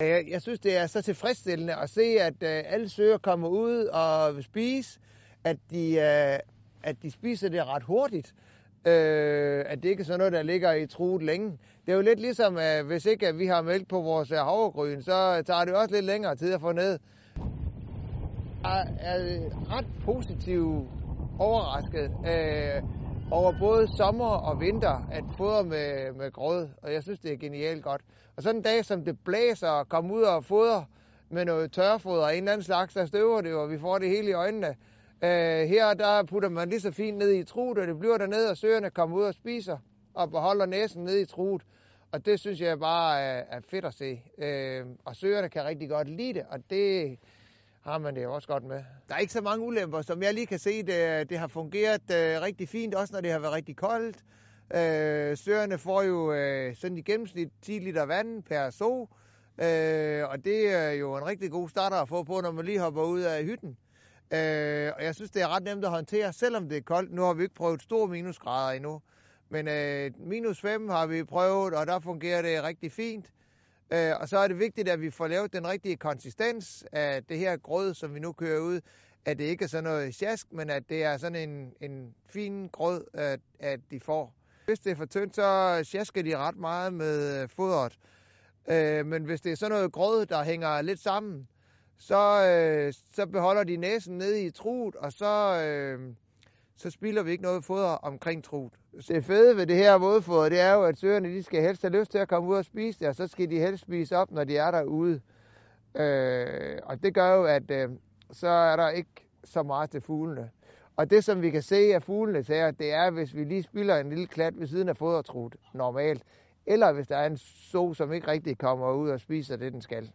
Jeg, jeg synes, det er så tilfredsstillende at se, at uh, alle søer kommer ud og vil spise, at de, uh, at de spiser det ret hurtigt. Uh, at det ikke er sådan noget, der ligger i truet længe. Det er jo lidt ligesom, uh, hvis ikke at vi har mælk på vores uh, havregryn, så tager det også lidt længere tid at få ned. Jeg er ret positivt overrasket uh, over både sommer og vinter at fodre med, med grød, og jeg synes, det er genialt godt. Og sådan en dag, som det blæser, og komme ud og fodre med noget tørfoder og en eller anden slags, der støver det, og vi får det hele i øjnene. Øh, her der putter man lige så fint ned i truet, og det bliver dernede, og søerne kommer ud og spiser, og beholder næsen ned i truet. Og det synes jeg bare er, er fedt at se. Øh, og søerne kan rigtig godt lide det, og det har man det også godt med. Der er ikke så mange ulemper, som jeg lige kan se. Det, det har fungeret øh, rigtig fint, også når det har været rigtig koldt. Øh, søerne får jo øh, sådan i gennemsnit 10 liter vand per so. øh, og det er jo en rigtig god starter at få på, når man lige hopper ud af hytten. Øh, og jeg synes, det er ret nemt at håndtere, selvom det er koldt. Nu har vi ikke prøvet store minusgrader endnu. Men øh, minus 5 har vi prøvet, og der fungerer det rigtig fint. Øh, og så er det vigtigt, at vi får lavet den rigtige konsistens af det her grød, som vi nu kører ud. At det ikke er sådan noget sjask, men at det er sådan en, en fin grød, at, at de får. Hvis det er for tyndt, så sjasker de ret meget med øh, fodret. Øh, men hvis det er sådan noget grød, der hænger lidt sammen, så, øh, så beholder de næsen nede i truet, og så, øh, så spilder vi ikke noget foder omkring truet. Det fede ved det her vådfoder, det er jo, at søerne de skal helst have lyst til at komme ud og spise det, og så skal de helst spise op, når de er derude. Øh, og det gør jo, at øh, så er der ikke så meget til fuglene. Og det, som vi kan se af fuglene her, det er, hvis vi lige spiller en lille klat ved siden af fodertrut normalt, eller hvis der er en so, som ikke rigtig kommer ud og spiser det, den skal.